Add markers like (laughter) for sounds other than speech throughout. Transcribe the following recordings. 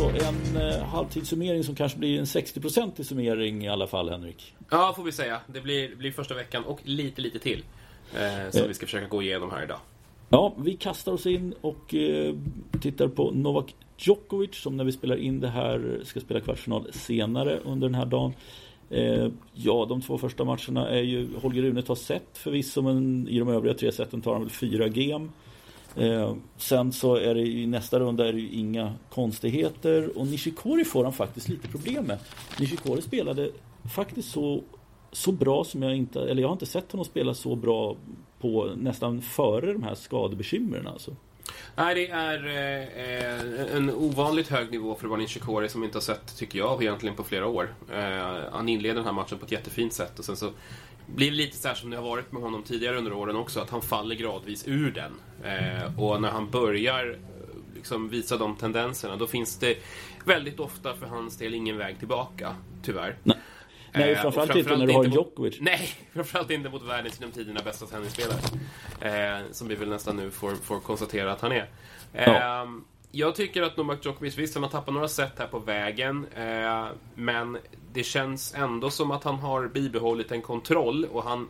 Då så, en eh, halvtidssummering som kanske blir en 60-procentig summering i alla fall, Henrik. Ja, får vi säga. Det blir, blir första veckan och lite, lite till. Eh, som Eh. vi ska försöka gå igenom här idag. Ja, vi kastar oss in och eh, tittar på Novak Djokovic som när vi spelar in det här ska spela kvartsfinal senare under den här dagen. Eh, ja, de två första matcherna är ju Holger Rune tar set förvisso men i de övriga tre seten tar han väl fyra game. Eh, sen så är det i nästa runda är det ju inga konstigheter och Nishikori får han faktiskt lite problem med. Nishikori spelade faktiskt så, så bra som jag inte, eller jag har inte sett honom spela så bra på nästan före de här skadebekymren alltså. Nej, det är eh, en ovanligt hög nivå för att vara Nishikori som vi inte har sett, tycker jag, egentligen på flera år. Eh, han inleder den här matchen på ett jättefint sätt och sen så blir lite så här som det har varit med honom tidigare under åren också, att han faller gradvis ur den. Eh, och när han börjar eh, liksom visa de tendenserna, då finns det väldigt ofta för hans del ingen väg tillbaka, tyvärr. Nej. Nej, Eh, framförallt inte när du har Djokovic. Nej, (laughs) framförallt inte mot världens genom tiderna bästa tennisspelare. Eh, som vi väl nästan nu får, får konstatera att han är. Eh, Ja. Jag tycker att Novak Djokovic, visst han har tappat några set här på vägen. Eh, men det känns ändå som att han har bibehållit en kontroll och han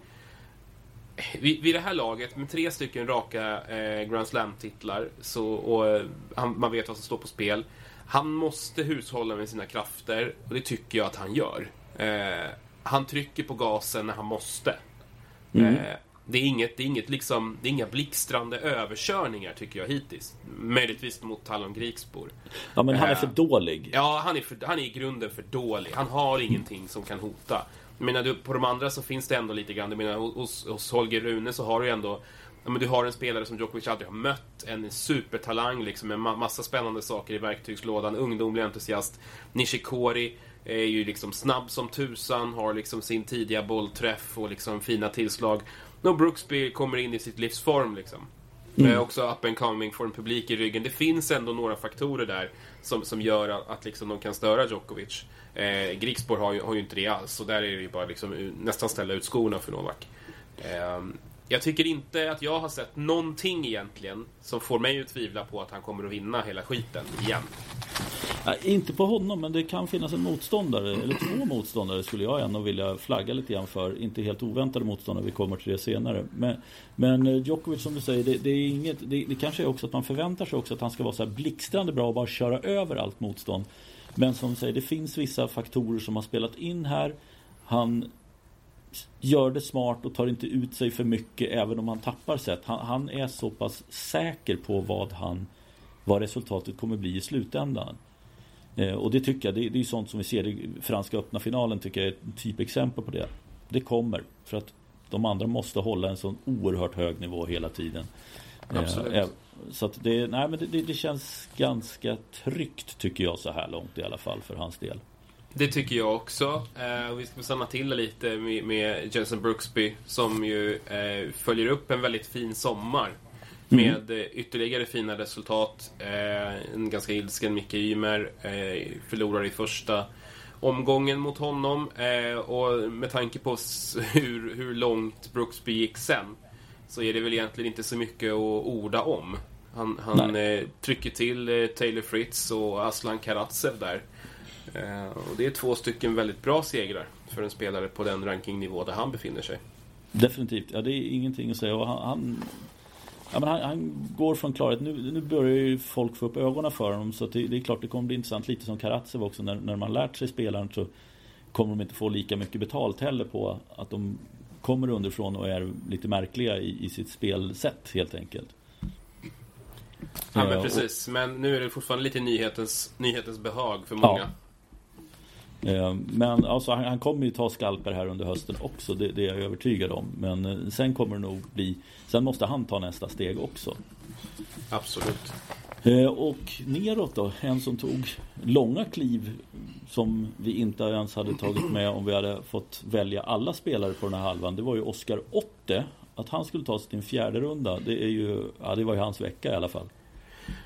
vid, vid det här laget med tre stycken raka eh, Grand Slam-titlar så, och eh, han, man vet vad som står på spel. Han måste hushålla med sina krafter och det tycker jag att han gör. Eh, han trycker på gasen när han måste. Mm. Det är inget, det är inget liksom, det är inga blixtrande överkörningar tycker jag hittills. Möjligtvis mot Talon Grikspor. Ja, men han är Eh, för dålig. Ja, han är, för, han är i grunden för dålig. Han har ingenting som kan hota. Jag menar, du, på de andra så finns det ändå lite grann. Jag menar, hos, hos Holger Rune så har du ändå Ja, men du har en spelare som Djokovic aldrig har mött, en supertalang liksom, med ma- massa spännande saker i verktygslådan, ungdomlig entusiast. Nishikori är ju liksom snabb som tusan, har liksom sin tidiga bollträff och liksom fina tillslag. Och Brooksby kommer in i sitt livs form liksom. Mm. Eh, också up and coming, får en publik i ryggen. Det finns ändå några faktorer där som, som gör att, att liksom de kan störa Djokovic. Eh, Grigspor har ju, har ju inte det alls, och där är det ju bara liksom, nästan ställa ut skorna för Novak. Eh, jag tycker inte att jag har sett någonting egentligen som får mig att tvivla på att han kommer att vinna hela skiten igen. Nej, inte på honom, men det kan finnas en motståndare, eller två motståndare skulle jag ändå vilja flagga lite grann för. Inte helt oväntade motståndare, vi kommer till det senare. Men, men eh, Djokovic som du säger, det, det är inget, det, det kanske är också att man förväntar sig också att han ska vara så här blixtrande bra och bara köra över allt motstånd. Men som du säger, det finns vissa faktorer som har spelat in här. Han gör det smart och tar inte ut sig för mycket även om han tappar set. Han, han är så pass säker på vad han vad resultatet kommer bli i slutändan. Eh, och det tycker jag, det, det är ju sånt som vi ser i franska öppna finalen tycker jag är ett typexempel på det. Det kommer för att de andra måste hålla en sån oerhört hög nivå hela tiden. Eh, Absolut. eh, så att det, nej, men det, det, känns ganska tryggt tycker jag så här långt i alla fall för hans del. Det tycker jag också. Eh, vi ska stanna till lite med, med Jensen Brooksby som ju eh, följer upp en väldigt fin sommar. Med eh, ytterligare fina resultat. Eh, en ganska ilsken Micke Ymer eh, förlorar i första omgången mot honom. Eh, och med tanke på hur, hur långt Brooksby gick sen så är det väl egentligen inte så mycket att orda om. Han, han eh, trycker till eh, Taylor Fritz och Aslan Karatsev där. Och det är två stycken väldigt bra segrar för en spelare på den rankingnivå där han befinner sig. Definitivt, ja det är ingenting att säga. Och han, han, ja, men han, han går från klarhet. Nu, nu börjar ju folk få upp ögonen för honom. Så det, det är klart det kommer bli intressant. Lite som Karatsev också. När, när man lärt sig spelaren så kommer de inte få lika mycket betalt heller på att de kommer underifrån och är lite märkliga i, i sitt spelsätt helt enkelt. Ja, Eh, men och- precis. Men nu är det fortfarande lite nyhetens, nyhetens behag för många. Eh, Men alltså, han, han kommer ju ta skalper här under hösten också, det, det är jag övertygad om. Men eh, sen kommer det nog bli, sen måste han ta nästa steg också. Absolut. Eh, Och neråt då, en som tog långa kliv som vi inte ens hade tagit med om vi hade fått välja alla spelare på den här halvan. Det var ju Oscar Otte. Att han skulle ta sig till en fjärde runda, det är ju, ja det var ju hans vecka i alla fall.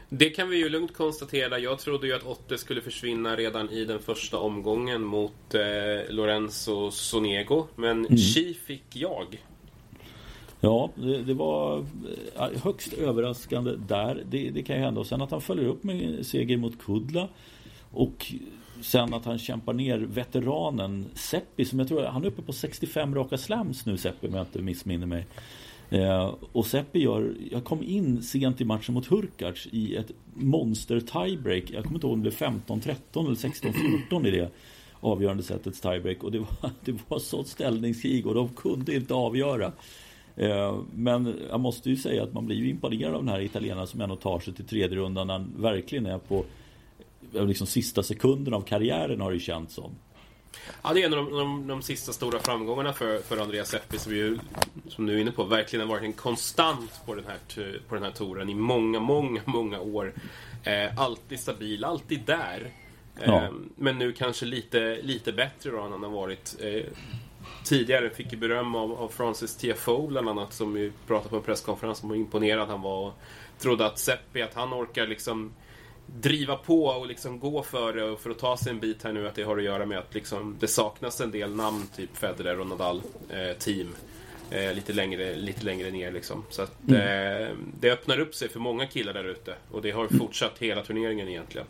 Det kan vi ju lugnt konstatera. Jag trodde ju att Otte skulle försvinna redan i den första omgången mot eh, Lorenzo Sonego. Men Chi fick jag. Ja, det, det, var högst överraskande där. Det, det kan ju hända. Och sen att han följer upp med seger mot Kudla. Och sen att han kämpar ner veteranen Seppi som jag tror han är uppe på 65 raka slams nu Seppi om jag inte missminner mig. Eh, och Seppi gör, jag kom in sent i matchen mot Hurkacz i ett monster tiebreak. Jag kommer inte ihåg om det blev 15-13 eller 16-14 i det avgörande sättets tiebreak. Och det var, (laughs) det var sånt ställningskrig och de kunde inte avgöra. Eh, men jag måste ju säga att man blir ju imponerad av den här italienaren som ändå tar sig till tredje rundan när han verkligen är på eh, liksom sista sekunden av karriären har det känts som. Ja, det är en av de, de, de sista stora framgångarna för, för Andreas Eppi som, ju, som du är inne på verkligen har varit en konstant på den här, på den här touren i många, många, många år. Eh, alltid stabil, alltid där. Eh, ja. Men nu kanske lite, lite bättre då än han har varit eh, tidigare. Fick ju beröm av, av Francis TFO bland annat som ju pratade på en presskonferens om hur imponerad han var. Och trodde att Seppi, att han orkar liksom driva på och liksom gå för det och för att ta sig en bit här nu att det har att göra med att liksom det saknas en del namn, typ Federer och Nadal eh, team. Eh, lite, längre, lite längre ner liksom. Så att mm. eh, det öppnar upp sig för många killar där ute. Och det har fortsatt hela turneringen egentligen.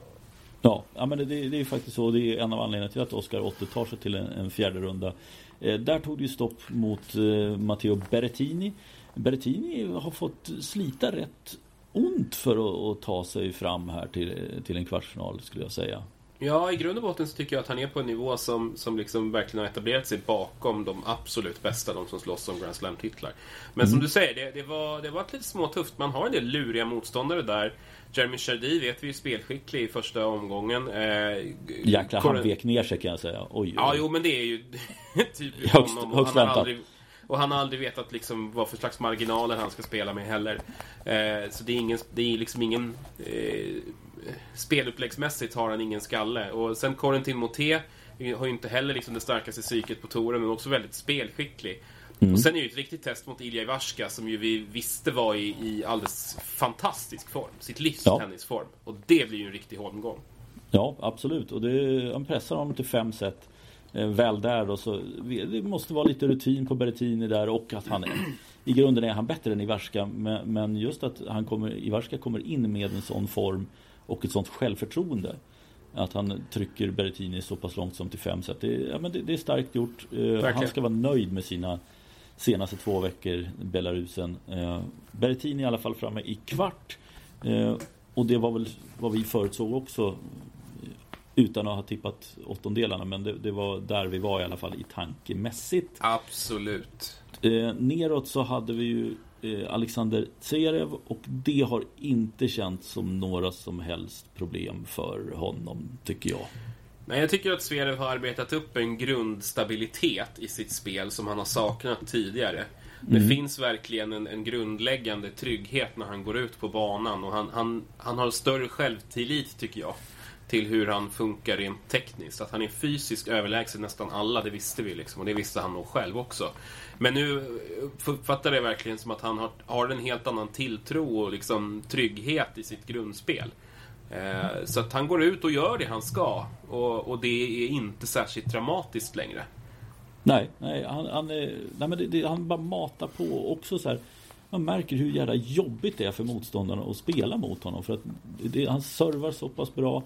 Ja, ja men det, det är faktiskt så. Det är en av anledningarna till att Oscar Otte tar sig till en, en fjärde runda. Eh, där tog det ju stopp mot eh, Matteo Berrettini. Berrettini har fått slita rätt ont för att, ta sig fram här till, till en kvartsfinal skulle jag säga. Ja, i grund och botten så tycker jag att han är på en nivå som, som liksom verkligen har etablerat sig bakom de absolut bästa, de som slåss om Grand Slam-titlar. Men mm. som du säger, det, det, var, det var lite småtufft. Man har en del luriga motståndare där. Jeremy Chardy vet vi är spelskicklig i första omgången. Eh, Jäklar, han vek ner sig kan jag säga. Oj, oj. Ja, jo men det är ju (laughs) typiskt högst, honom. Högst har aldrig, och han har aldrig vetat liksom vad för slags marginaler han ska spela med heller. Eh, så det är, ingen, det är liksom ingen... Eh, speluppläggsmässigt har han ingen skalle. Och sen Corentin Moté har ju inte heller liksom det starkaste psyket på touren, men också väldigt spelskicklig. Mm. Och sen är det ju ett riktigt test mot Ilja Ivarska som ju vi visste var i, i alldeles fantastisk form. Sitt livs ja. tennisform. Och det blir ju en riktig holmgång. Ja, absolut. Och det, han pressar honom till fem set väl där då, så det måste vara lite rutin på Berrettini där och att han är, i grunden är han bättre än Ivarska men, men just att han kommer, Ivarska kommer in med en sån form och ett sånt självförtroende att han trycker Berrettini så pass långt som till fem set. Det, ja, men det, det är starkt gjort. Uh, han ska vara nöjd med sina senaste två veckor, Belarusen. Uh, Berrettini i alla fall framme i kvart. Uh, och det var väl vad vi förutsåg också utan att ha tippat åttondelarna. Men det, det, var där vi var i alla fall i tankemässigt. Absolut. Eh, neråt så hade vi ju eh, Alexander Tserev och det har inte känts som några som helst problem för honom, tycker jag. Nej, jag tycker att Zverev har arbetat upp en grundstabilitet i sitt spel som han har saknat tidigare. Det mm. finns verkligen en, en, grundläggande trygghet när han går ut på banan och han, han, han har större självtillit, tycker jag till hur han funkar rent tekniskt. Att han är fysiskt överlägsen nästan alla, det visste vi liksom. Och det visste han nog själv också. Men nu uppfattar jag det verkligen som att han har, har en helt annan tilltro och liksom trygghet i sitt grundspel. Eh, så att han går ut och gör det han ska. Och, och det är inte särskilt dramatiskt längre. Nej, nej, han, han, nej men det, det, han bara matar på också så här. Man märker hur jävla jobbigt det är för motståndarna att spela mot honom. För att det, han servar så pass bra.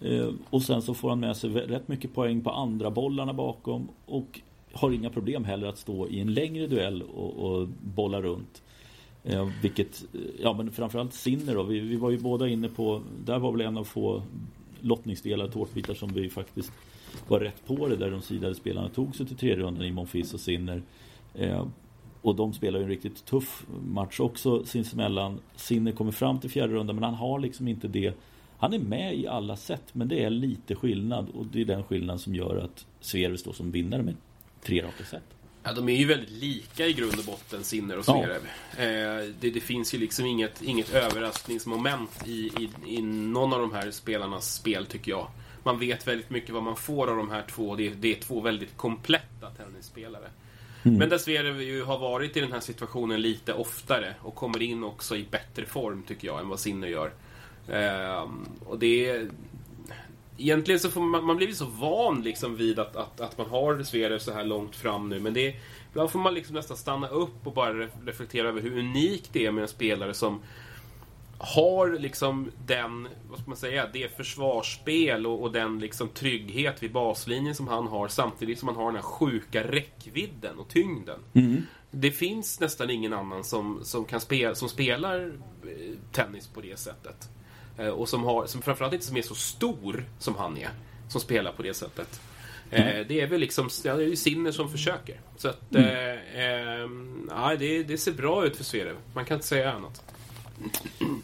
Eh, och sen så får han med sig rätt mycket poäng på andra bollarna bakom. Och har inga problem heller att stå i en längre duell och, och bolla runt. Eh, vilket, eh, ja men framförallt Sinner då. Vi, vi, var ju båda inne på, där var väl en av få lottningsdelar, tårtbitar som vi faktiskt var rätt på det där de sidade spelarna tog sig till tredje rundan i Monfils och Sinner. Eh, och de spelar ju en riktigt tuff match också sinsemellan. Sinner kommer fram till fjärde rundan men han har liksom inte det han är med i alla set men det är lite skillnad och det är den skillnaden som gör att Zverev står som vinnare med tre raka set. Ja, de är ju väldigt lika i grund och botten, Sinner och Zverev. Ja. Eh, det, det, finns ju liksom inget, inget överraskningsmoment i, i, i någon av de här spelarnas spel, tycker jag. Man vet väldigt mycket vad man får av de här två. Det det är två väldigt kompletta tennisspelare. Mm. Men där Zverev ju har varit i den här situationen lite oftare och kommer in också i bättre form, tycker jag, än vad Sinner gör. Eh, och det är... egentligen så får man, man blir så van liksom vid att, att, att man har Zverev så här långt fram nu. Men det, ibland får man liksom nästan stanna upp och bara reflektera över hur unikt det är med en spelare som har liksom den, vad ska man säga, det försvarsspel och, och, den liksom trygghet vid baslinjen som han har samtidigt som han har den här sjuka räckvidden och tyngden. Mm. Det finns nästan ingen annan som, som, kan spela, som spelar eh, tennis på det sättet. Eh, och som, har, som framförallt inte som är så stor som han är, som spelar på det sättet. Mm. Det är väl liksom ja, det är Sinner som försöker. Så att, mm. eh, eh, ja, det, det, ser bra ut för Sverige. Man kan inte säga annat.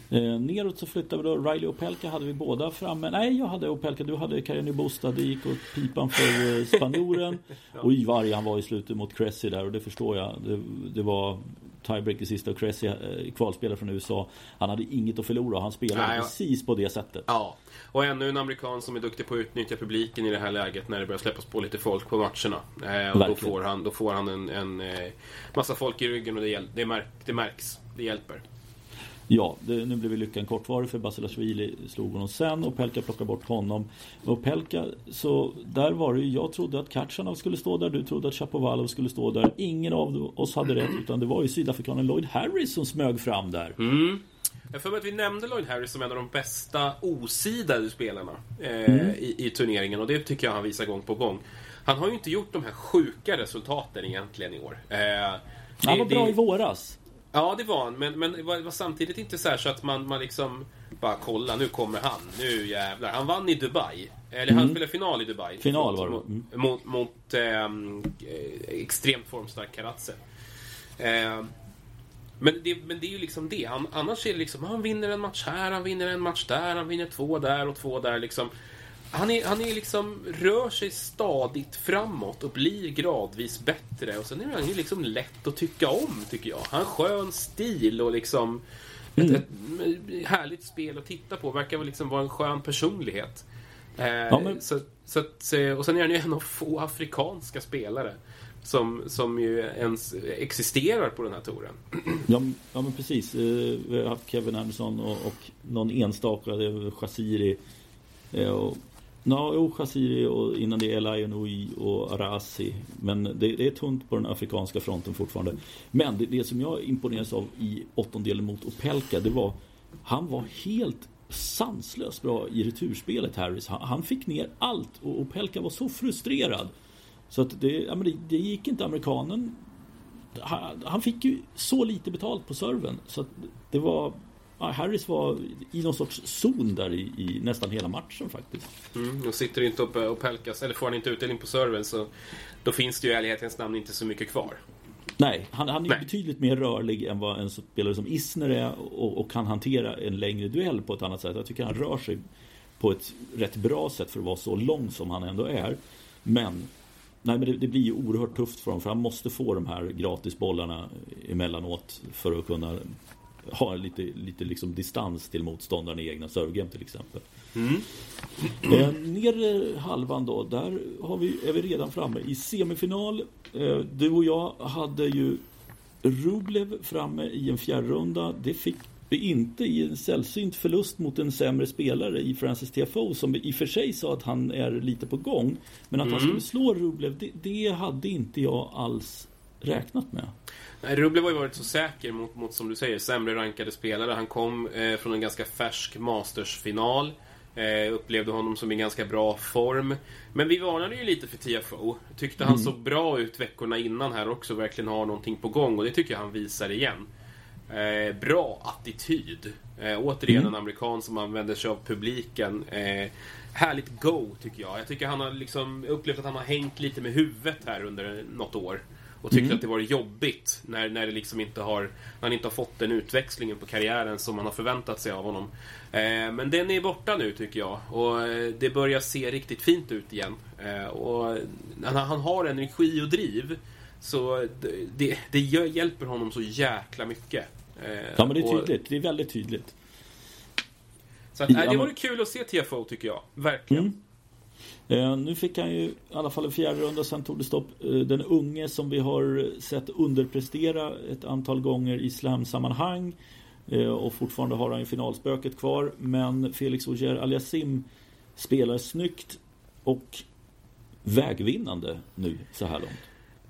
Eh, neråt så flyttade vi då. Riley och Pelka hade vi båda framme. Nej, jag hade Opelka. Du hade Carino Busta. Det gick åt pipan för eh, spanjoren. ja. (laughs) Och Ivar han var i slutet mot Cressy där och det förstår jag. Det, det var tiebreak i sista och Cressy, eh, kvalspelare från USA. Han hade inget att förlora. Han spelade Nej, precis på det sättet. Ja. Och ännu en amerikan som är duktig på att utnyttja publiken i det här läget när det börjar släppas på lite folk på matcherna. Eh, och då får han, då får han en, en eh, massa folk i ryggen och det, det, märk, det märks. Det hjälper. Ja, det, nu blev lyckan kortvarig för Basilashvili slog honom sen och Pelka plockade bort honom. Och Pelka, så där var det ju, jag trodde att Katjanov skulle stå där, du trodde att Chapovalov skulle stå där. Ingen av oss hade rätt utan det var ju sydafrikanen Lloyd Harris som smög fram där. Mm. Jag får att vi nämnde Lloyd Harris som en av de bästa osidade spelarna eh, mm. i, i, turneringen och det tycker jag han visar gång på gång. Han har ju inte gjort de här sjuka resultaten egentligen i år. Eh, han var bra det, i våras. Ja, det var han. Men, men det var, samtidigt inte så, så att man, man liksom bara kolla, nu kommer han. Nu jävlar. Han vann i Dubai. Eller mm. han spelade final i Dubai. Final var det. Mm. Mot, mot eh, extremt formstark Karatse. Eh, men det, men det är ju liksom det. Han, annars är det liksom, han vinner en match här, han vinner en match där, han vinner två där och två där. Liksom. Han, är, han är liksom, rör sig stadigt framåt och blir gradvis bättre. Och sen är han ju liksom lätt att tycka om, tycker jag. Han har skön stil och liksom mm. ett, ett, härligt spel att titta på. Verkar väl liksom vara en skön personlighet. Eh, ja, men... så, så att, och sen är han ju en av få afrikanska spelare som, som ju ens existerar på den här touren. (clears throat) Ja, ja men precis. Eh, vi har haft Kevin Anderson och, och någon enstaka, Shaziri. Eh, och Ja, no, Shaziri och innan det är Elayonoui och Arasi. Men det, det, är tunt på den afrikanska fronten fortfarande. Men det, det som jag imponerades av i åttondelen mot Opelka, det var Han var helt sanslöst bra i returspelet, Harris. Han, han fick ner allt och Opelka var så frustrerad. Så att det, ja, men det, det gick inte amerikanen. Han, han, fick ju så lite betalt på serven. Så att det var Harris var i någon sorts zon där i, i nästan hela matchen faktiskt. Mm, och sitter inte uppe och pelkas, eller får han inte utdelning på serven så då finns det ju i ärlighetens namn inte så mycket kvar. Nej, han, han är Nej. betydligt mer rörlig än vad en spelare som Isner är och, och, kan hantera en längre duell på ett annat sätt. Jag tycker han rör sig på ett rätt bra sätt för att vara så lång som han ändå är. Men Nej men det, det, blir ju oerhört tufft för honom för han måste få de här gratisbollarna emellanåt för att kunna ha lite, lite liksom distans till motståndaren i egna servegame till exempel. Mm. Eh, nedre halvan då, där har vi, är vi redan framme i semifinal. Eh, du och jag hade ju Rublev framme i en fjärrunda. Det fick vi inte i en sällsynt förlust mot en sämre spelare i Francis TFO som i och för sig sa att han är lite på gång. Men att mm. han skulle slå Rublev, det, det hade inte jag alls räknat med. Nej, Rublev har ju varit så säker mot, mot som du säger, sämre rankade spelare. Han kom eh, från en ganska färsk Masters-final. Eh, upplevde honom som i ganska bra form. Men vi varnade ju lite för TFO. Tyckte han mm. såg bra ut veckorna innan här också. Verkligen har någonting på gång och det tycker jag han visar igen. Eh, bra attityd. Eh, återigen mm. en amerikan som använder sig av publiken. Eh, härligt go tycker jag. Jag tycker han har liksom upplevt att han har hängt lite med huvudet här under något år. Och tyckte mm. att det var jobbigt när, när det liksom inte har, när han inte har fått den utväxlingen på karriären som man har förväntat sig av honom. Eh, men den är borta nu tycker jag. Och eh, det börjar se riktigt fint ut igen. Eh, och han, han har energi och driv. Så det, det hjälper honom så jäkla mycket. Eh, ja men det är tydligt. Och, det är väldigt tydligt. Så att, ja, det vore kul att se TFO tycker jag. Verkligen. Mm. Eh, nu fick han ju i alla fall en fjärde runda, sen tog det stopp. Eh, den unge som vi har sett underprestera ett antal gånger i slamsammanhang eh, och fortfarande har han ju finalspöket kvar. Men Felix Ogier Aliasim spelar snyggt och vägvinnande nu så här långt.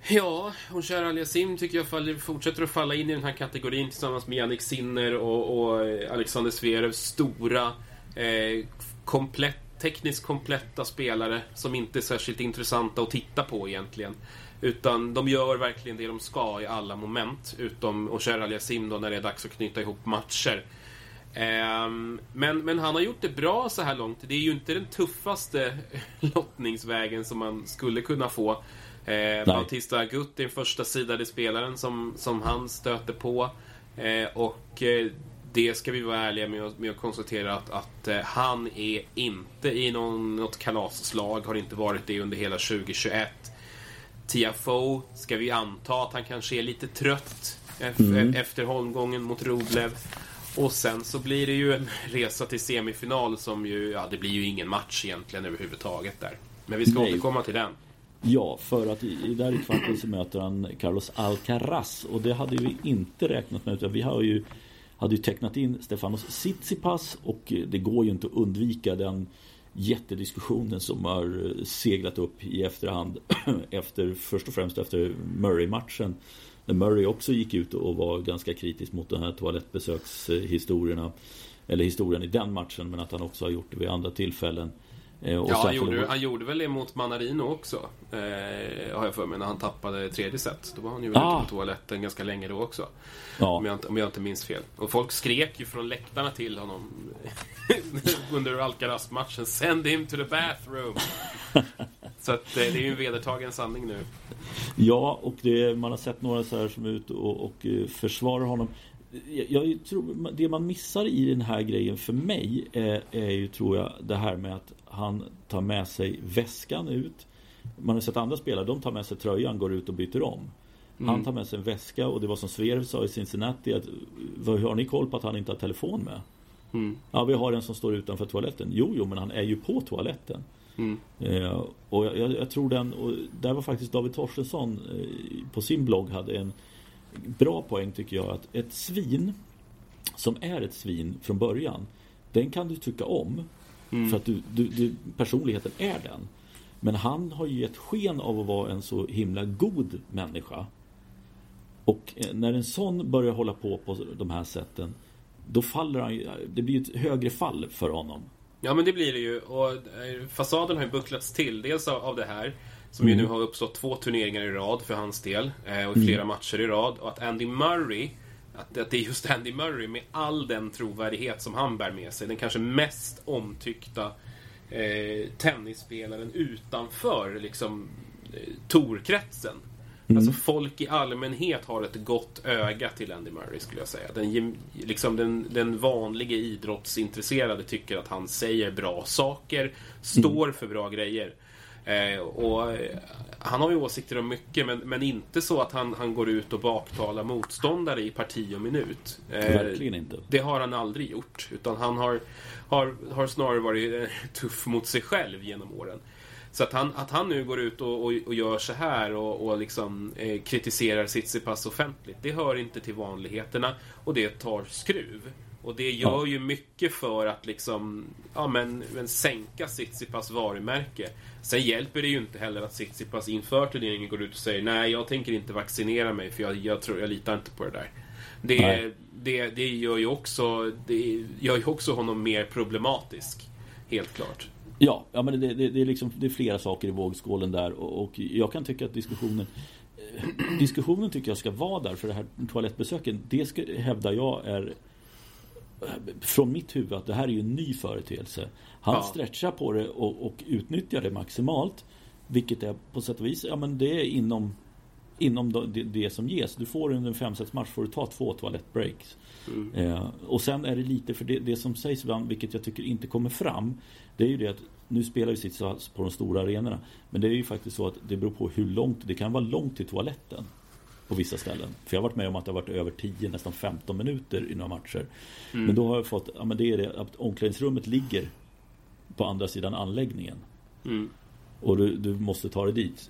Ja, och Cher Aliasim tycker jag faller, fortsätter att falla in i den här kategorin tillsammans med Jannik Sinner och, och Alexander Zverev. Stora, eh, komplett, tekniskt kompletta spelare som inte är särskilt intressanta att titta på egentligen. Utan de gör verkligen det de ska i alla moment. Utom Osher Aliasim då när det är dags att knyta ihop matcher. Um, men, men han har gjort det bra så här långt. Det är ju inte den tuffaste (laughs) lottningsvägen som man skulle kunna få. Eh, Bautista Agut är den första sidade spelaren som, som han stöter på. Eh, och eh, det ska vi vara ärliga med, med att konstatera att, att eh, han är inte i någon, något kalasslag, har inte varit det under hela 2021. Tiafoe ska vi anta att han kanske är lite trött mm. efter holmgången mot Roblev. Och sen så blir det ju en resa till semifinal som ju, ja det blir ju ingen match egentligen överhuvudtaget där. Men vi ska Nej. återkomma till den. Ja, för att i, där i kvarten så möter han Carlos Alcaraz och det hade vi inte räknat med utan vi har ju hade ju tecknat in Stefanos Tsitsipas och eh, det går ju inte att undvika den jättediskussionen som har eh, seglat upp i efterhand (clears throat) efter, först och främst efter Murray-matchen. När Murray också gick ut och var ganska kritisk mot de här toalettbesökshistorierna. Eller historien i den matchen men att han också har gjort det vid andra tillfällen. Eh, ja, han gjorde, han gjorde väl det mot Manarino också. Eh, har jag för mig, när han tappade tredje set. Då var han ju ah. ute på toaletten ganska länge då också. Ja. Om, jag inte, om jag inte minns fel. Och folk skrek ju från läktarna till honom (laughs) under Alcaraz-matchen. Send him to the bathroom! (laughs) så att, eh, det är ju en vedertagen sanning nu. Ja, och det, man har sett några så här som är ute och, och eh, försvarar honom. Jag, tror, det man missar i den här grejen för mig är, är ju, tror jag, det här med att han tar med sig väskan ut. Man har sett andra spelare, de tar med sig tröjan, går ut och byter om. Mm. Han tar med sig en väska och det var som Sverv sa i Cincinnati att Har ni koll på att han inte har telefon med? Mm. Ja, vi har en som står utanför toaletten. Jo, jo, men han är ju på toaletten. Mm. Eh, och jag, jag, tror den, och där var faktiskt David Torstensson eh, på sin blogg hade en bra poäng tycker jag. Att ett svin som är ett svin från början, den kan du tycka om. Mm. För att du, du, du, personligheten är den. Men han har ju gett sken av att vara en så himla god människa. Och eh, när en sån börjar hålla på på de här sätten Då faller han ju, Det blir ett högre fall för honom. Ja men det blir det ju. Och eh, fasaden har ju bucklats till. Dels av det här. Som mm. ju nu har uppstått två turneringar i rad för hans del. Eh, och flera mm. matcher i rad. Och att Andy Murray att, att det är just Andy Murray med all den trovärdighet som han bär med sig. Den kanske mest omtyckta eh, tennisspelaren utanför liksom eh, torkretsen. Mm. Alltså folk i allmänhet har ett gott öga till Andy Murray skulle jag säga. Den, liksom den, den vanliga idrottsintresserade tycker att han säger bra saker, står mm. för bra grejer. Eh, och eh, han har ju åsikter om mycket, men, men inte så att han, han går ut och baktalar motståndare i parti och minut. Eh, Verkligen inte. Det har han aldrig gjort. Utan han har, har, har snarare varit eh, tuff mot sig själv genom åren. Så att han, att han nu går ut och, och, och gör så här och, och liksom, eh, kritiserar Tsitsipas offentligt, det hör inte till vanligheterna och det tar skruv. Och det gör ju mycket för att liksom, ja men, men sänka Tsitsipas varumärke. Sen hjälper det ju inte heller att Tsitsipas inför turneringen går ut och säger nej, jag tänker inte vaccinera mig för jag, jag, tror, jag litar inte på det där. Det, det, det, gör ju också, det gör ju också honom mer problematisk. Helt klart. Ja, ja men det, det, det, är liksom, det är flera saker i vågskålen där och, och jag kan tycka att diskussionen eh, (clears throat) Diskussionen tycker jag ska vara där för det här toalettbesöken Det ska, hävdar jag är från mitt huvud att det här är ju en ny företeelse. Han ja. stretchar på det och, och utnyttjar det maximalt. Vilket är på sätt och vis, ja men det är inom Inom det, det som ges. Du får under en femsetsmatch får du ta två toalettbreaks. Mm. Eh, och sen är det lite, för det, det som sägs ibland, vilket jag tycker inte kommer fram. Det är ju det att nu spelar vi sitt på de stora arenorna. Men det är ju faktiskt så att det beror på hur långt, det kan vara långt till toaletten på vissa ställen. För jag har varit med om att det har varit över 10, nästan 15 minuter i några matcher. Mm. Men då har jag fått, ja men det är det att omklädningsrummet ligger på andra sidan anläggningen. Mm. Och du, du, måste ta dig dit.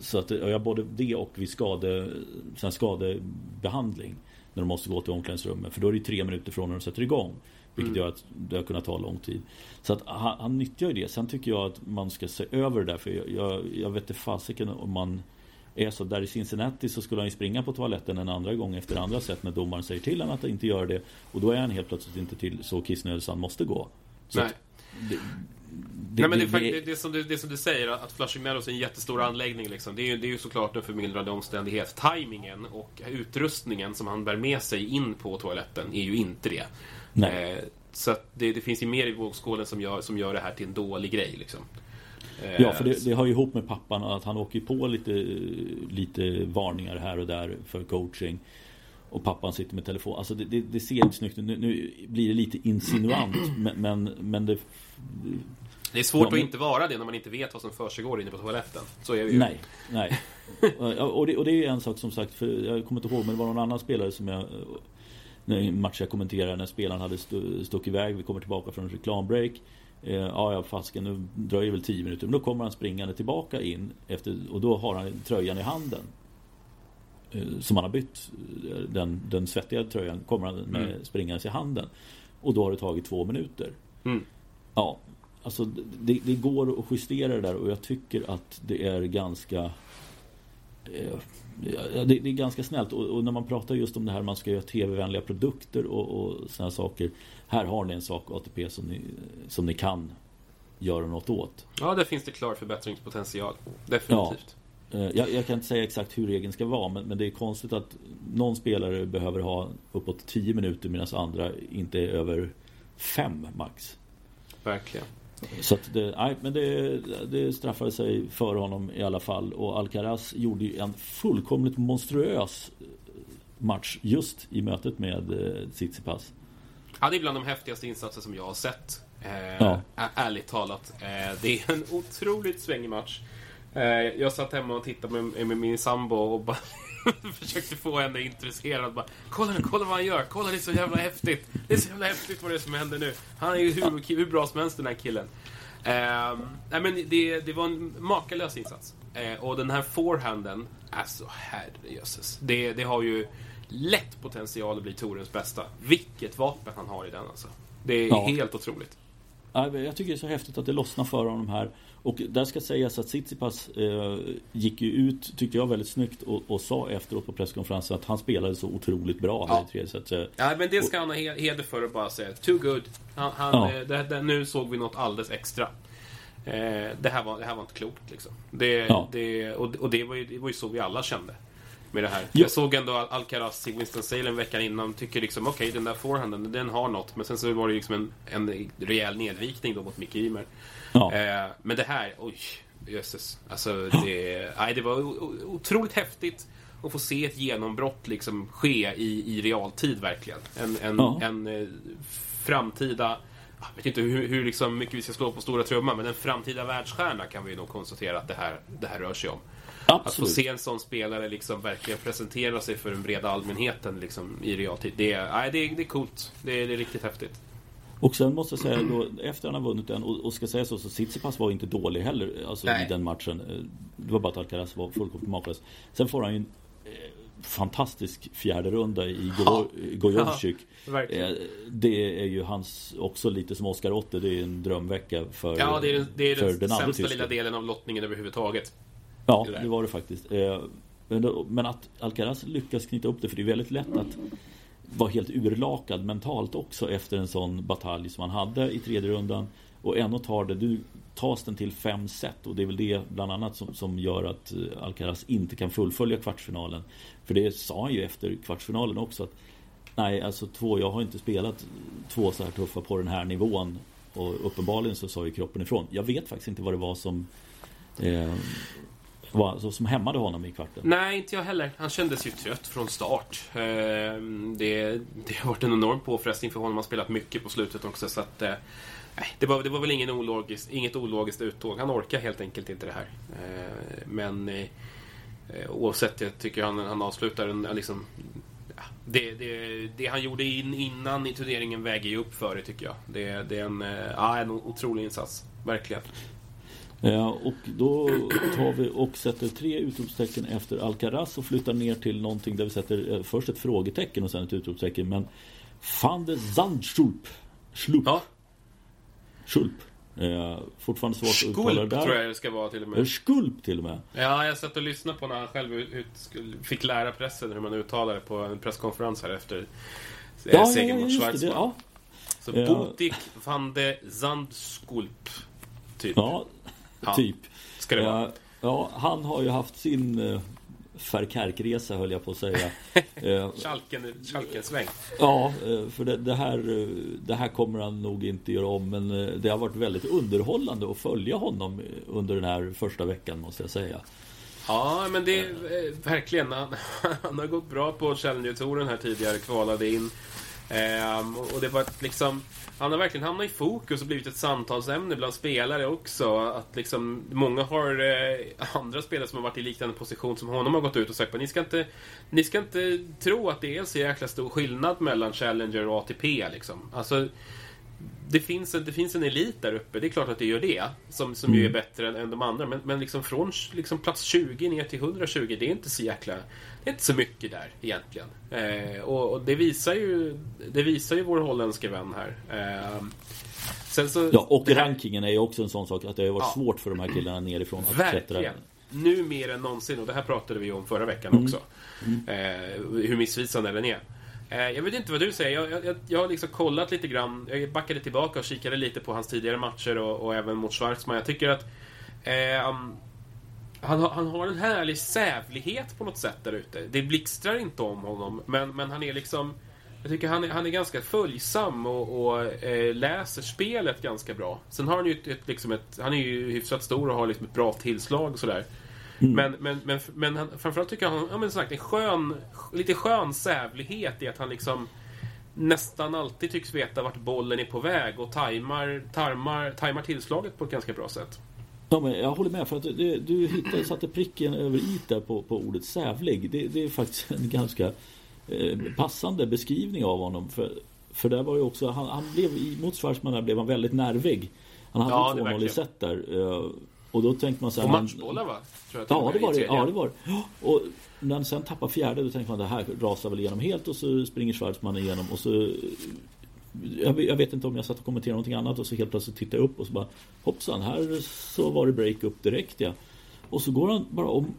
Så att jag både det och vid skade, sen skadebehandling. när de måste gå till omklädningsrummet. För då är det tre minuter från när de sätter igång. Vilket Mm. gör att det har kunnat ta lång tid. Så att han, han nyttjar ju det. Sen tycker jag att man ska se över det där. För jag, jag, jag vet inte fasiken om man är så. Där i Cincinnati så skulle han ju springa på toaletten en andra gång efter andra sätt när domaren säger till honom att inte göra det. Och då är han helt plötsligt inte till så kissnödig så han måste gå. Så Nej. det, Nej, men det, som du, det är som du säger, att Flushing Meadows är en jättestor anläggning. Liksom. Det, är ju, det är ju såklart en förmildrande omständighet. Timingen och utrustningen som han bär med sig in på toaletten är ju inte det. Nej. Eh, så det, det finns ju mer i vågskålen som gör, som gör det här till en dålig grej. Liksom. Eh, Ja, för det, det har ju ihop med pappan att han åker på lite, lite varningar här och där för coaching. Och pappan sitter med telefon. Alltså det, det, det ser inte snyggt ut. Nu, nu blir det lite insinuant. (clears throat) Men, men, men det... Det är svårt Ja, men- att inte vara det när man inte vet vad som försiggår inne på toaletten. Så är det ju. Nej, nej. Och, det, och det är ju en sak som sagt. För jag kommer inte ihåg men det var någon annan spelare som jag... Match jag kommenterade när spelaren hade stu- stuckit iväg. Vi kommer tillbaka från en reklambreak. Eh, ja, ja, fasken, nu dröjer väl 10 minuter. Men då kommer han springande tillbaka in. Efter, och då har han tröjan i handen. Eh, som han har bytt. eh, Den, den svettiga tröjan kommer han med Mm. springandes i handen. Och då har det tagit två minuter. Mm. Ja, alltså det, det går att justera det där och jag tycker att det är ganska eh, det, det är ganska snällt och, och när man pratar just om det här man ska göra tv-vänliga produkter och, och sådana saker. Här har ni en sak ATP som ni, som ni kan göra något åt. Ja, där finns det klar förbättringspotential. Definitivt. Eh, Jag, jag kan inte säga exakt hur regeln ska vara men, men det är konstigt att någon spelare behöver ha uppåt 10 minuter medan andra inte är över 5 max. Verkligen. Så det, nej, men det, det straffade sig för honom i alla fall. Och Alcaraz gjorde ju en fullkomligt monstruös match just i mötet med eh, Tsitsipas. Ja, det är bland de häftigaste insatser som jag har sett. Eh, Ja. Ärligt talat. Eh, det är en otroligt svängig match. Eh, jag satt hemma och tittade med, med min sambo och bara (laughs) försökte få henne intresserad. Bara, kolla nu, kolla vad han gör. Kolla, det är så jävla häftigt. Det är så jävla häftigt vad det är som händer nu. Han är ju hur, hur bra som helst den här killen. Eh, nej, men det, det var en makalös insats. Eh, och den här forehanden, alltså herrejösses. Det, det har ju lätt potential att bli Torens bästa. Vilket vapen han har i den alltså. Det är Ja. helt otroligt. Jag tycker det är så häftigt att det lossnar för honom här. Och där ska sägas att Tsitsipas eh, gick ju ut, tyckte jag, väldigt snyggt och, och sa efteråt på presskonferensen att han spelade så otroligt bra här Ja. i tredje set. Eh, Ja, men det ska han ha he- heder för att bara säga. Too good. Han, han, Ja. eh, det, det, nu såg vi något alldeles extra. Eh, det, här var, det här var inte klokt liksom. Det, Ja. det, och, och det, var ju, det var ju så vi alla kände. Med det här. Ja. Jag såg ändå Al- Alcaraz i Winston Salem veckan innan. Tycker liksom, okej den där forehanden, den har något. Men sen så var det liksom en, en rejäl nedvikning då mot Mick Ymer. Ja. Eh, men det här, oj, jösses. Alltså, det, nej, det var otroligt häftigt att få se ett genombrott liksom ske i, i realtid verkligen. En, en, Ja. en eh, framtida, jag vet inte hur, hur liksom mycket vi ska slå på stora trumman, men en framtida världsstjärna kan vi nog konstatera att det här, det här rör sig om. Att få Absolut. se en sån spelare liksom verkligen presentera sig för den breda allmänheten liksom, i realtid. Det är, nej, det, är, det är coolt. Det är, det är riktigt häftigt. Och sen måste jag säga då, efter han har vunnit den, och, och ska säga så, så Tsitsipas var inte dålig heller alltså, Nej. i den matchen. Det var bara att Alcaraz var fullkomligt makalös. Sen får han ju en eh, fantastisk fjärde runda i. Gojovcik. Eh, Det är ju hans, också lite som Oscar Otte, det är en drömvecka för, Ja, det är den, det är för den, den sämsta lilla delen av lottningen överhuvudtaget. Ja, det var det faktiskt. Eh, men att Alcaraz lyckas knyta upp det, för det är väldigt lätt att vara helt urlakad mentalt också efter en sån batalj som han hade i tredje rundan. Och ändå tar det, du tas den till fem set och det är väl det bland annat som, som gör att eh, Alcaraz inte kan fullfölja kvartsfinalen. För det sa han ju efter kvartsfinalen också att Nej, alltså två, jag har inte spelat två så här tuffa på den här nivån. Och uppenbarligen så sa ju kroppen ifrån. Jag vet faktiskt inte vad det var som eh, var, så, som hämmade honom i kvarten. Nej, inte jag heller. Han kändes ju trött från start. Ehm, det, det har varit en enorm påfrestning för honom. Han har spelat mycket på slutet också. Så att, eh, det, var, det var väl ingen ologisk, inget ologiskt uttåg. Han orkar helt enkelt inte det här. Ehm, men eh, oavsett, jag tycker han, han avslutar en, liksom, det, det, det han gjorde in, innan i turneringen väger ju upp för det tycker jag. Det, det är en, eh, ja, en otrolig insats. Verkligen. Eh, och då tar vi och sätter tre utropstecken efter Alcaraz och flyttar ner till någonting där vi sätter eh, först ett frågetecken och sen ett utropstecken. Men van de Zandschulp. Schlup. Ja. Schulp. Eh, fortfarande svårt att uttala det där. tror jag det ska vara till och Eh, med. Skulp till och med. Ja, jag satt och lyssnade på när han själv ut, fick lära pressen hur man uttalar det på en presskonferens här efter eh, Ja, ja, segern ja, mot. Schweizman. det ja. Så Ja. Botik van de Zandskulp. Typ. ja, Ja. typ. Ska det vara. Ja, ja, han har ju haft sin eh, Ferkerkresa höll jag på att säga. (laughs) Eh, Schalken, Schalkensväng. Ja, eh, för det, det, här, eh, det här kommer han nog inte göra om men eh, det har varit väldigt underhållande att följa honom eh, under den här första veckan måste jag säga. Ja, men det är eh, verkligen. Han, (laughs) han har gått bra på Challenger-touren här tidigare, kvalade in. Ehm, och det var liksom... Han har verkligen hamnat i fokus och blivit ett samtalsämne bland spelare också. Att liksom, många har eh, andra spelare som har varit i liknande position som honom har gått ut och sagt att ni ska inte, ni ska inte tro att det är så jäkla stor skillnad mellan Challenger och ATP. Liksom. Alltså, det finns, en, det finns en elit där uppe, det är klart att det gör det. Som, som ju är bättre än, än de andra. Men, men liksom från liksom plats 20 ner till 120, det är inte så jäkla... Det är inte så mycket där egentligen. Eh, och, och det visar ju Det visar ju vår holländske vän här. Eh, sen så, Ja, och här- rankingen är ju också en sån sak att det har varit Ja. svårt för de här killarna nerifrån att klättra. Verkligen. Nu mer än någonsin, och det här pratade vi om förra veckan Mm. också. Eh, hur missvisande den är. Eh, jag vet inte vad du säger. Jag, jag, jag har liksom kollat lite grann. Jag backade tillbaka och kikade lite på hans tidigare matcher och, och även mot Schwarzman. Jag tycker att eh, han, har- han har en härlig sävlighet på något sätt där ute. Det blixtrar inte om honom, men, men han är liksom... Jag tycker han är, han är ganska följsam och, och eh, läser spelet ganska bra. Sen har han ju ett, ett, liksom ett... Han är ju hyfsat stor och har liksom ett bra tillslag och sådär. Men, men, men, men han, framförallt tycker jag han ja, men som sagt, en skön, lite skön sävlighet i att han liksom nästan alltid tycks veta vart bollen är på väg och tajmar, tarmar, tajmar tillslaget på ett ganska bra sätt. Ja, men jag håller med för att det, du hittade, satte pricken över i där på, på ordet sävlig. Det, det är faktiskt en ganska eh, passande beskrivning av honom. För, för där var ju också, han, han blev mot Schwarzman blev han väldigt nervig. Han hade Ja, ju det 2-0 i set där. Eh, och då tänkte man så här, Och matchbollar va? Tror jag Ja, det var det. Ja, det var Och när han sen tappar fjärde då tänkte man det här rasar väl igenom helt och så springer Schwarzman igenom och så jag, jag vet inte om jag satt och kommenterade någonting annat och så helt plötsligt tittar jag upp och så bara hoppsan, här så var det break upp direkt ja. Och så går han bara om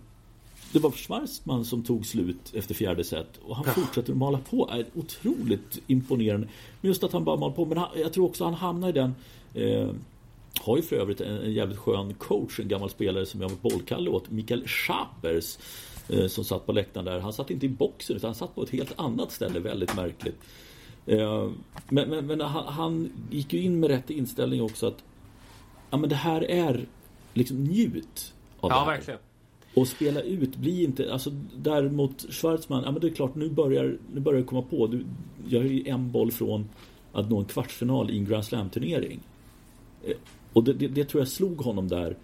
det var Schwarzman som tog slut efter fjärde set och han fortsätter att mala på. Är otroligt imponerande. Men just att han bara mal på. Men han, jag tror också han hamnar i den eh, har ju för övrigt en, en jävligt skön coach, en gammal spelare som jag var bollkalle åt, Mikael Schapers. Eh, som satt på läktaren där. Han satt inte i boxen utan han satt på ett helt annat ställe, väldigt märkligt. Eh, men men, men han, han gick ju in med rätt inställning också att ja, men det här är liksom njut av det Ja, här. verkligen. Och spela ut, bli inte, alltså däremot Schwarzman, ja men det är klart nu börjar, nu börjar det komma på. Du, jag är ju en boll från att nå en kvartsfinal i en Grand Slam-turnering. Eh, Och det, det, det tror jag slog honom där.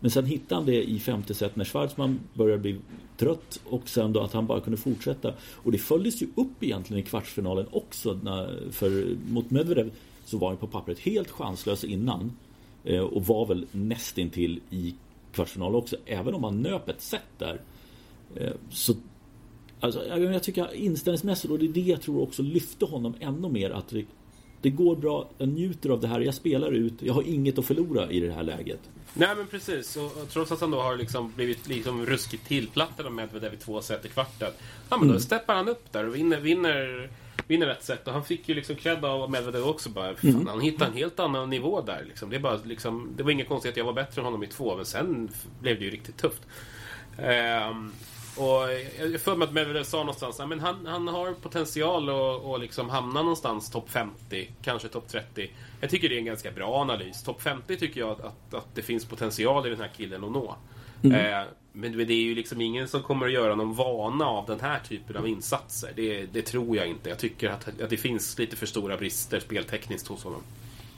Men sen hittade han det i femte set när Schwarzman började bli trött och sen då att han bara kunde fortsätta. Och det följdes ju upp egentligen i kvartsfinalen också. När, för mot Medvedev så var han på pappret helt chanslös innan. Eh, och var väl nästintill i kvartsfinal också. Även om han nöp ett set där. Eh, så Alltså, jag, jag tycker inställningsmässigt, och det är det jag tror också lyfte honom ännu mer. Att det, det går bra, jag njuter av det här, jag spelar ut, jag har inget att förlora i det här läget. Nej men precis, och, och trots att han då har liksom blivit liksom ruskigt tillplattad av Medvedev i två set i kvarten. Ja men då steppar han upp där och vinner, vinner, vinner ett set. Och han fick ju liksom cred av Medvedev också bara. Fan, Han hittade en helt annan nivå där. Liksom. Det, är bara, liksom, det var inget konstigt att jag var bättre än honom i två, men sen blev det ju riktigt tufft. Ehm, och jag för mig att Medvedev sa någonstans att han, han har potential att, att liksom hamna någonstans topp 50, kanske topp 30. Jag tycker det är en ganska bra analys. Topp 50 tycker jag att, att, att det finns potential i den här killen att nå. Eh, men det är ju liksom ingen som kommer att göra någon vana av den här typen av insatser. Det, det tror jag inte. Jag tycker att, att det finns lite för stora brister speltekniskt hos honom.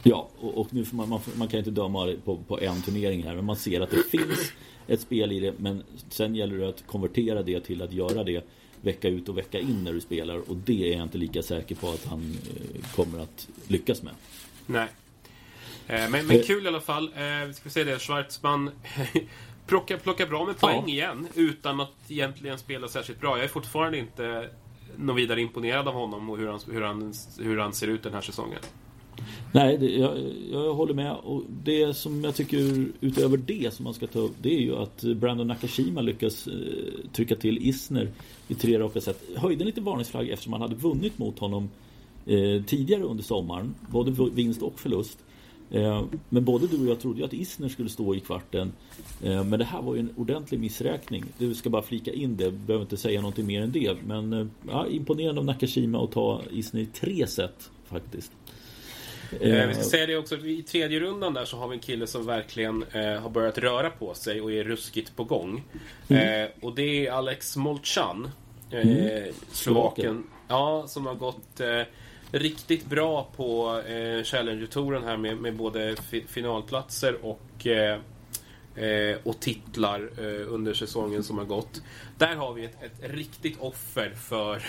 Ja, och, och nu får man, man, man kan inte döma på, på en turnering här, men man ser att det finns ett spel i det, men sen gäller det att konvertera det till att göra det vecka ut och vecka in när du spelar och det är jag inte lika säker på att han eh, kommer att lyckas med. Nej. Eh, men, men kul i alla fall. Eh, vi ska se det. Schwartzman (laughs) plockar, plockar bra med poäng ja. igen utan att egentligen spela särskilt bra. Jag är fortfarande inte något vidare imponerad av honom och hur han, hur han, hur han ser ut den här säsongen. Nej, det, jag, jag håller med. Och det som jag tycker utöver det som man ska ta upp det är ju att Brandon Nakashima lyckas eh, trycka till Isner i tre raka set. Höjde en liten varningsflagg eftersom han hade vunnit mot honom eh, tidigare under sommaren. Både vinst och förlust. Eh, men både du och jag trodde ju att Isner skulle stå i kvarten. Eh, men det här var ju en ordentlig missräkning. Du ska bara flika in det, behöver inte säga någonting mer än det. Men eh, ja, imponerande av Nakashima att ta Isner i tre set faktiskt. Eh, vi ska säga det också, i tredje rundan där så har vi en kille som verkligen eh, har börjat röra på sig och är ruskigt på gång. Mm. Eh, och det är Alex Molchan, eh, mm. Slovaken. Ja, som har gått eh, riktigt bra på eh, Challenger-touren här med, med både fi finalplatser och eh, och titlar under säsongen som har gått. Där har vi ett, ett riktigt offer för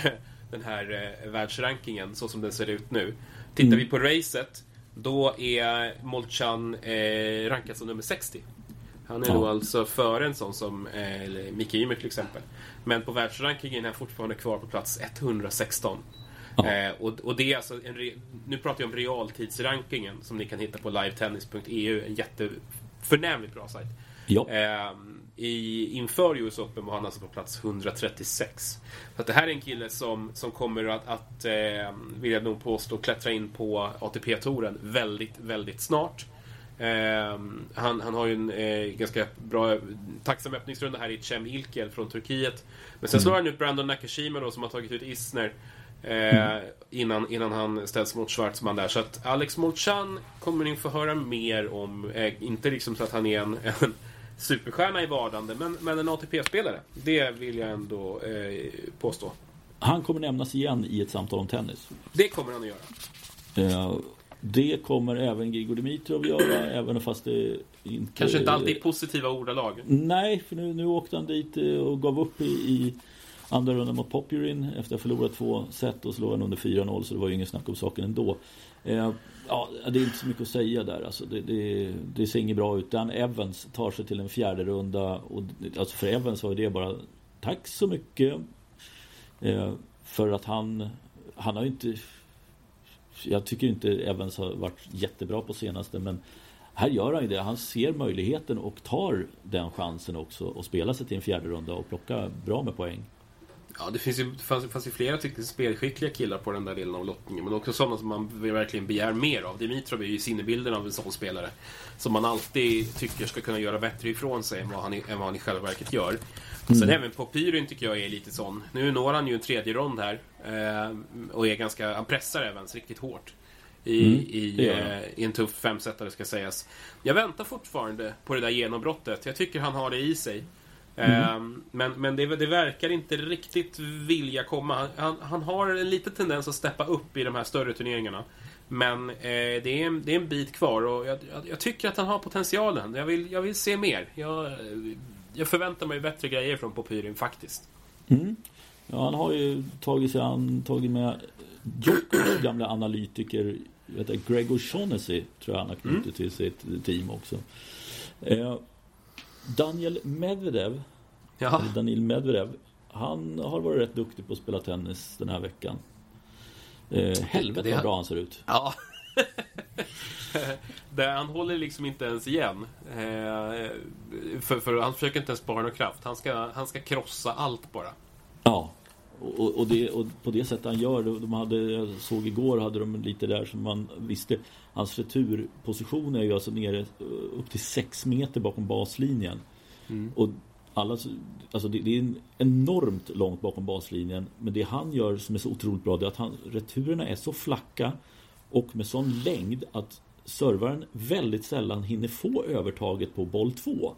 den här världsrankingen så som den ser ut nu. Tittar mm. vi på racet, då är Molchan eh, rankad som nummer 60. Han är ja. då alltså före en sån som eh, Micke Ymer till exempel. Men på världsrankingen är han fortfarande kvar på plats 116. Ja. Eh, och, och, det är alltså en nu pratar jag om realtidsrankingen som ni kan hitta på livetennis.eu. En jätteförnämligt bra sajt. Ja. Eh, i, inför US Open var han alltså på plats 136. Så att det här är en kille som, som kommer att, att eh, vill jag nog påstå, klättra in på ATP-touren väldigt, väldigt snart. Eh, han, han har ju en eh, ganska bra, tacksam öppningsrunda här i Cem Ilkel från Turkiet. Men sen mm. slår han ut Brandon Nakashima då som har tagit ut Isner. Eh, innan, innan han ställs mot Schwartzman där. Så att Alex Molchan kommer ni få höra mer om. Eh, inte liksom så att han är en, en superstjärna i vardande, men, men en ATP-spelare. Det vill jag ändå eh, påstå. Han kommer nämnas igen i ett samtal om tennis. Det kommer han att göra. Eh, det kommer även Grigor Dimitrov göra, även fast det inte... Kanske inte alltid i positiva ordalag. Nej, för nu, nu åkte han dit eh, och gav upp i, i andra rundan mot Popurin efter att ha förlorat två set och slå en under 4-0 så det var ju ingen snack om saken ändå. Eh, ja, det är inte så mycket att säga där. Alltså, det, det, det ser inget bra ut. Dan Evans tar sig till en fjärde runda. Och, alltså för Evans var det bara tack så mycket. Eh, för att han, han har ju inte... Jag tycker inte Evans har varit jättebra på senaste men här gör han ju det. Han ser möjligheten och tar den chansen också och spelar sig till en fjärde runda och plocka bra med poäng. Ja, det, finns ju, det fanns, fanns ju flera tyckte, spelskickliga killar på den där delen av lottningen. Men också sådana som man verkligen begär mer av. Dimitrov är ju sinnebilden av en sån spelare. Som man alltid tycker ska kunna göra bättre ifrån sig än vad han, än vad han i själva verket gör. Mm. Sen även Popyrin tycker jag är lite sån. Nu når han ju en tredje rond här. Eh, och är ganska, han pressar även riktigt hårt. I, mm, i, eh, I, en tuff femsetare ska sägas. Jag väntar fortfarande på det där genombrottet. Jag tycker han har det i sig. Mm. Ehm, men men det, det, verkar inte riktigt vilja komma. Han, han, har en liten tendens att steppa upp i de här större turneringarna. Men eh, det, är en, det är en bit kvar och jag, jag, jag, tycker att han har potentialen. Jag vill, jag vill se mer. Jag, jag förväntar mig bättre grejer från Popyrin faktiskt. Mm. Ja, han har ju tagit sig an, tagit med Djokovic gamla analytiker vet Gregor Shaughnessy tror jag han har knutit mm. till sitt team också. Eh, Daniel Medvedev, ja. Daniel Medvedev, han har varit rätt duktig på att spela tennis den här veckan. Eh, helvete vad bra han ser ut. Ja. (laughs) det, han håller liksom inte ens igen. Eh, för, för, han försöker inte ens spara någon kraft. Han ska, han ska krossa allt bara. Och, och, det, och på det sättet han gör, de hade, jag såg igår hade de lite där som man visste Hans returposition är ju alltså nere upp till 6 meter bakom baslinjen. Mm. Och alla, alltså det, det, är enormt långt bakom baslinjen. Men det han gör som är så otroligt bra det är att han, returerna är så flacka och med sån längd att servaren väldigt sällan hinner få övertaget på boll 2.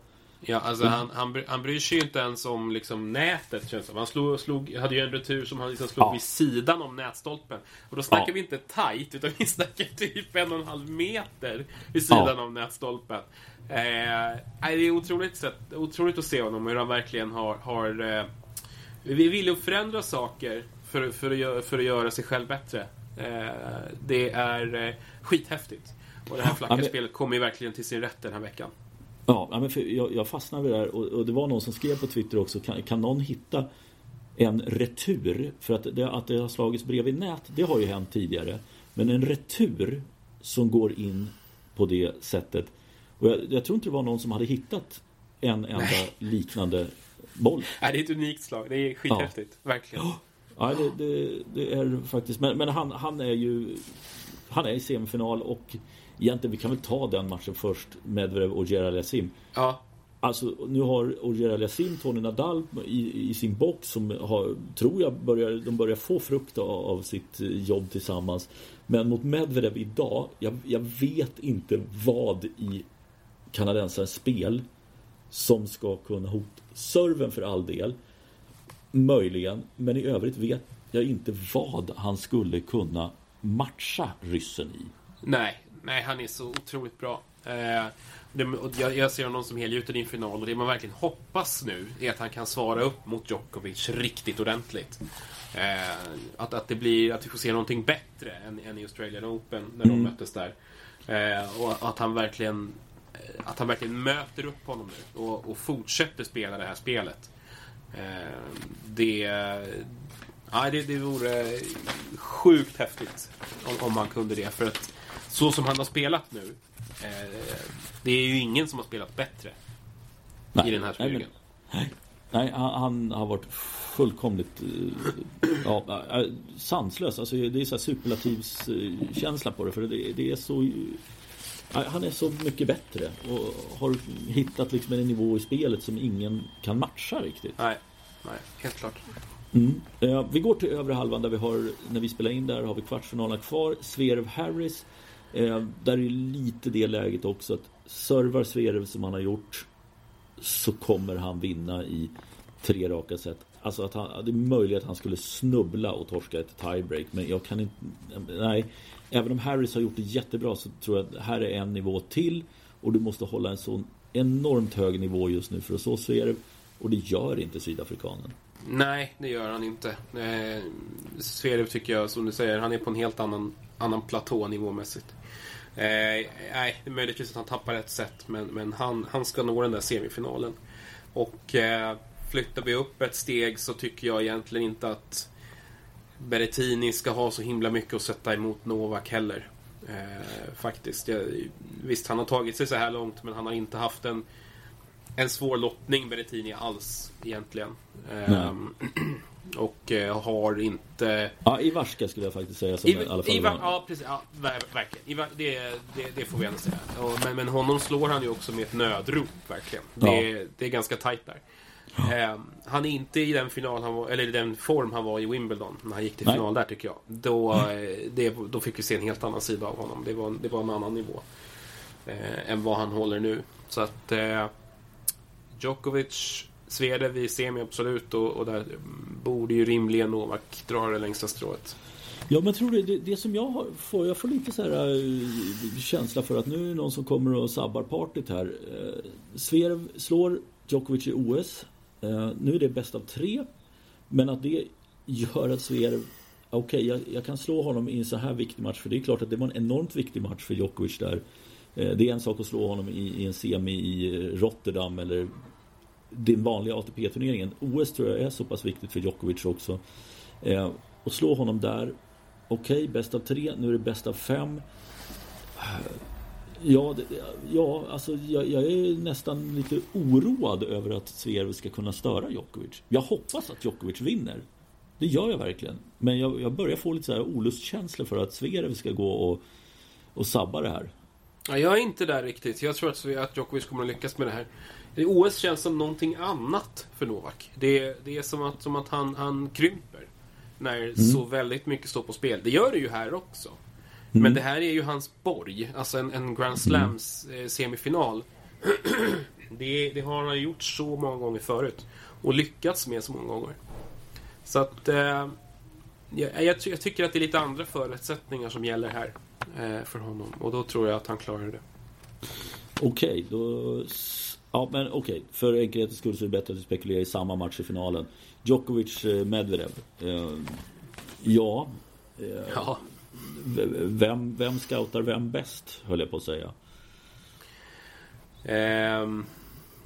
Ja, alltså han, han, han bryr sig ju inte ens om liksom, nätet känns det Han slog, slog, hade ju en retur som han liksom slog ja. vid sidan om nätstolpen. Och då snackar ja. vi inte tight, utan vi (laughs) snackar typ en och en halv meter vid sidan ja. av nätstolpen. Eh, det är otroligt, sätt, otroligt att se honom, hur han verkligen har... har eh, vi vill ju förändra saker för, för, att, göra, för att göra sig själv bättre. Eh, det är eh, skithäftigt. Och det här flackerspelet kommer ju verkligen till sin rätt den här veckan. Ja, men för jag, jag fastnade vid det här och, och, det var någon som skrev på Twitter också. Kan, kan någon hitta en retur? För att det, att det har slagits brev i nät, det har ju hänt tidigare. Men en retur som går in på det sättet. Och jag, jag tror inte det var någon som hade hittat en enda Nej. liknande boll. Nej, det är ett unikt slag. Det är skithäftigt. Ja. Verkligen. Ja, det, det, det, är faktiskt. Men, men han, han är ju han är i semifinal och egentligen, vi kan väl ta den matchen först. Medvedev och Gerald Yassim. Ja. Alltså nu har Gerald Yassim Tony Nadal i, i, sin box som har, tror jag, börjar, de börjar få frukt av, av sitt jobb tillsammans. Men mot Medvedev idag, jag, jag vet inte vad i kanadensarens spel som ska kunna hota serven för all del. Möjligen, men i övrigt vet jag inte vad han skulle kunna matcha ryssen i. Nej, nej han är så otroligt bra. Eh, det, jag, jag, ser honom som helgjuten i en final och det man verkligen hoppas nu är att han kan svara upp mot Djokovic riktigt ordentligt. Eh, att, att, det blir, att vi får se någonting bättre än, än i Australian Open när mm. de möttes där. Eh, och att han verkligen eh, att han verkligen möter upp honom nu och, och fortsätter spela det här spelet. Eh, det, ja, det, det vore sjukt häftigt om, om man kunde det. För att så som han har spelat nu. Eh, det är ju ingen som har spelat bättre nej, i den här turneringen. Nej, nej, han, han, har varit fullkomligt eh, ja, eh, sanslös. Alltså, det är så superlativskänsla på det. För det, det är så han är så mycket bättre och har hittat liksom en nivå i spelet som ingen kan matcha riktigt. Nej, nej helt klart. Mm. vi går till övre halvan där vi har, när vi spelar in där, har vi kvartsfinalerna kvar. Zverev Harris. Eh, där är lite det läget också att servar Zverev som han har gjort så kommer han vinna i tre raka set. Alltså att han, det är möjligt att han skulle snubbla och torska ett tiebreak men jag kan inte... Nej. Även om Harris har gjort det jättebra så tror jag att här är en nivå till och du måste hålla en sån enormt hög nivå just nu för att så Zverev och det gör inte sydafrikanen. Nej, det gör han inte. Eh, Zverev tycker jag, som du säger, han är på en helt annan, annan platå nivåmässigt. Eh, nej, det är möjligtvis att han tappar ett set, men, men han, han ska nå den där semifinalen. Och eh, flyttar vi upp ett steg så tycker jag egentligen inte att Berrettini ska ha så himla mycket att sätta emot Novak heller. Eh, faktiskt. Jag, visst, han har tagit sig så här långt, men han har inte haft en, en svår lottning, Berrettini, alls egentligen. Eh, (clears throat) och eh, har inte... Ja, Ivarska skulle jag faktiskt säga. Som I, i alla fall Ivar, ja, precis. Ja, verkligen. Ivar, det, det, det, får vi ändå säga. Men, men honom slår han ju också med ett nödrop, verkligen. Det, ja. det är ganska tajt där. Ja. Eh, han är inte i den final han var, eller den form han var i Wimbledon när han gick till final Nej. där tycker jag. Då, eh, det, då fick vi se en helt annan sida av honom. Det var, det var en annan nivå. Eh, än vad han håller nu. Så att eh, Djokovic Sverev i semi, absolut. Och, och där borde ju rimligen Novak dra det längsta strået. Ja men tror du, det, det som jag får, jag får lite så här eh, känsla för att nu är det någon som kommer och sabbar partyt här. Eh, Sverev slår Djokovic i OS. Eh, nu är det bäst av tre. Men att det gör att Sverev... Okej, okay, jag, jag, kan slå honom i en så här viktig match. För det är klart att det var en enormt viktig match för Djokovic där. Det är en sak att slå honom i, i en semi i Rotterdam eller den vanliga ATP-turneringen. OS tror jag är så pass viktigt för Djokovic också. Eh, och slå honom där. Okej, okay, bäst av tre. Nu är det bäst av fem. Eh, ja, det, ja alltså jag, jag, är nästan lite oroad över att Zverev ska kunna störa Djokovic. Jag hoppas att Djokovic vinner. Det gör jag verkligen. Men jag, jag börjar få lite så här olustkänslor för att Zverev ska gå och, och sabba det här. Ja, jag är inte där riktigt. Jag tror att, att Djokovic kommer att lyckas med det här. OS känns som någonting annat för Novak. Det, det är som att, som att han, han krymper. När mm. så väldigt mycket står på spel. Det gör det ju här också. Mm. Men det här är ju hans borg. Alltså en, en Grand Slams mm. eh, semifinal. (clears throat) det, det, har han gjort så många gånger förut. Och lyckats med så många gånger. Så att... Eh, jag, jag, jag, tycker att det är lite andra förutsättningar som gäller här. Eh, för honom. Och då tror jag att han klarar det. Okej, okay, då Ja, men okej. Okay. För enkelhetens skull så är det bättre att vi spekulerar i samma match i finalen. Djokovic-Medvedev. Eh, ja. Eh, ja. vem, vem scoutar vem bäst, höll jag på att säga. Um,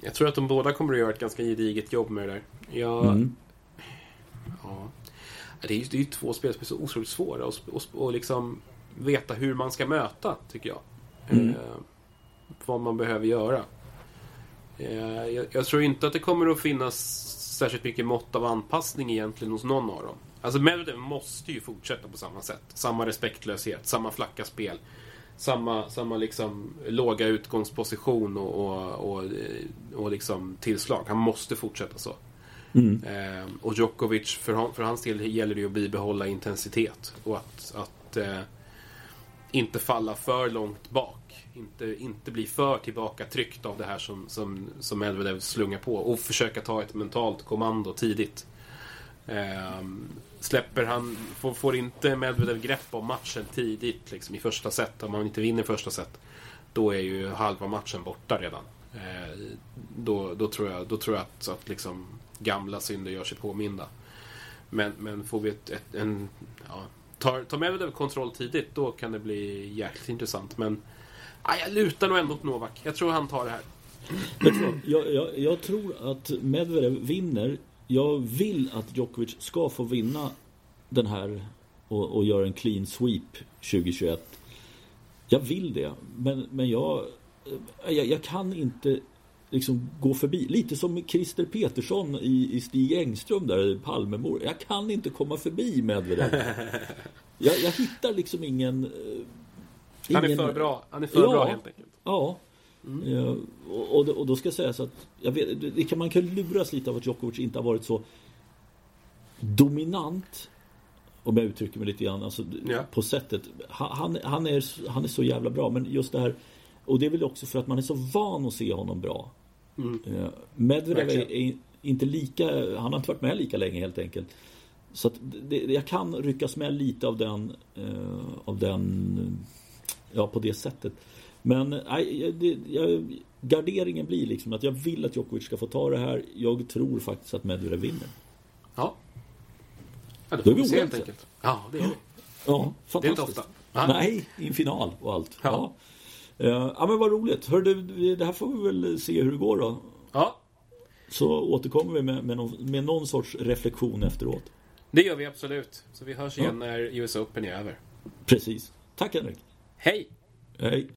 jag tror att de båda kommer att göra ett ganska gediget jobb med det där. Jag, mm. ja, det är ju, det är ju två spel som är så otroligt svåra att och, och liksom veta hur man ska möta, tycker jag. Mm. Uh, vad man behöver göra. Uh, jag, jag, tror inte att det kommer att finnas särskilt mycket mått av anpassning egentligen hos någon av dem. Alltså Medvedev måste ju fortsätta på samma sätt. Samma respektlöshet, samma flacka spel. Samma, samma liksom låga utgångsposition och, och, och, och liksom tillslag. Han måste fortsätta så. Mm. Eh, och Djokovic, för, han, för hans del gäller det ju att bibehålla intensitet. Och att, att eh, inte falla för långt bak. Inte, inte bli för tillbakatryckt av det här som, som, som Medvedev slungar på. Och försöka ta ett mentalt kommando tidigt. Eh, släpper han, får, får inte Medvedev grepp om matchen tidigt liksom, i första set, om han inte vinner första set, då är ju halva matchen borta redan. Eh, då, då, tror jag, då tror jag att, att liksom, gamla synder gör sig påminda. Men, men får vi ett, ett en... Ja, tar, tar Medvedev kontroll tidigt, då kan det bli jäkligt intressant. Men aj, jag lutar nog ändå åt Novak. Jag tror han tar det här. (clears throat) Jag, jag, jag tror att Medvedev vinner jag vill att Djokovic ska få vinna den här och, och göra en clean sweep 2021. Jag vill det, men, men jag, jag, jag kan inte liksom gå förbi. Lite som Christer Petersson i, i Stig Engström där, i Palmemor. Jag kan inte komma förbi Medvedev. (laughs) Jag, jag hittar liksom ingen... ingen... Han är för bra. Han är för ja, bra helt enkelt. Ja. Mm. Ja, och, och, då ska sägas att jag vet, det kan, man kan luras lite av att Djokovic inte har varit så dominant om jag uttrycker mig lite grann alltså, ja. på sättet. Han, han, är, han är så jävla bra men just det här och det är väl också för att man är så van att se honom bra. Mm. Medvedev är, är, inte lika, han har inte varit med lika länge helt enkelt. Så att det, jag kan ryckas med lite av den, uh, av den, ja på det sättet. Men nej, det, jag, garderingen blir liksom att jag vill att Djokovic ska få ta det här. Jag tror faktiskt att Medvedev vinner. Ja. Ja, det får vi se helt enkelt. Ja, det är det. Ja, fantastiskt. Det är inte ofta. Nej, i en final och allt. Ja. Ja. Uh, ja men vad roligt. Hör du, det här får vi väl se hur det går då. Ja. Så återkommer vi med, med, någon, med någon sorts reflektion efteråt. Det gör vi absolut. Så vi hörs igen ja. när US Open är över. Precis. Tack Henrik. Hej. Hej.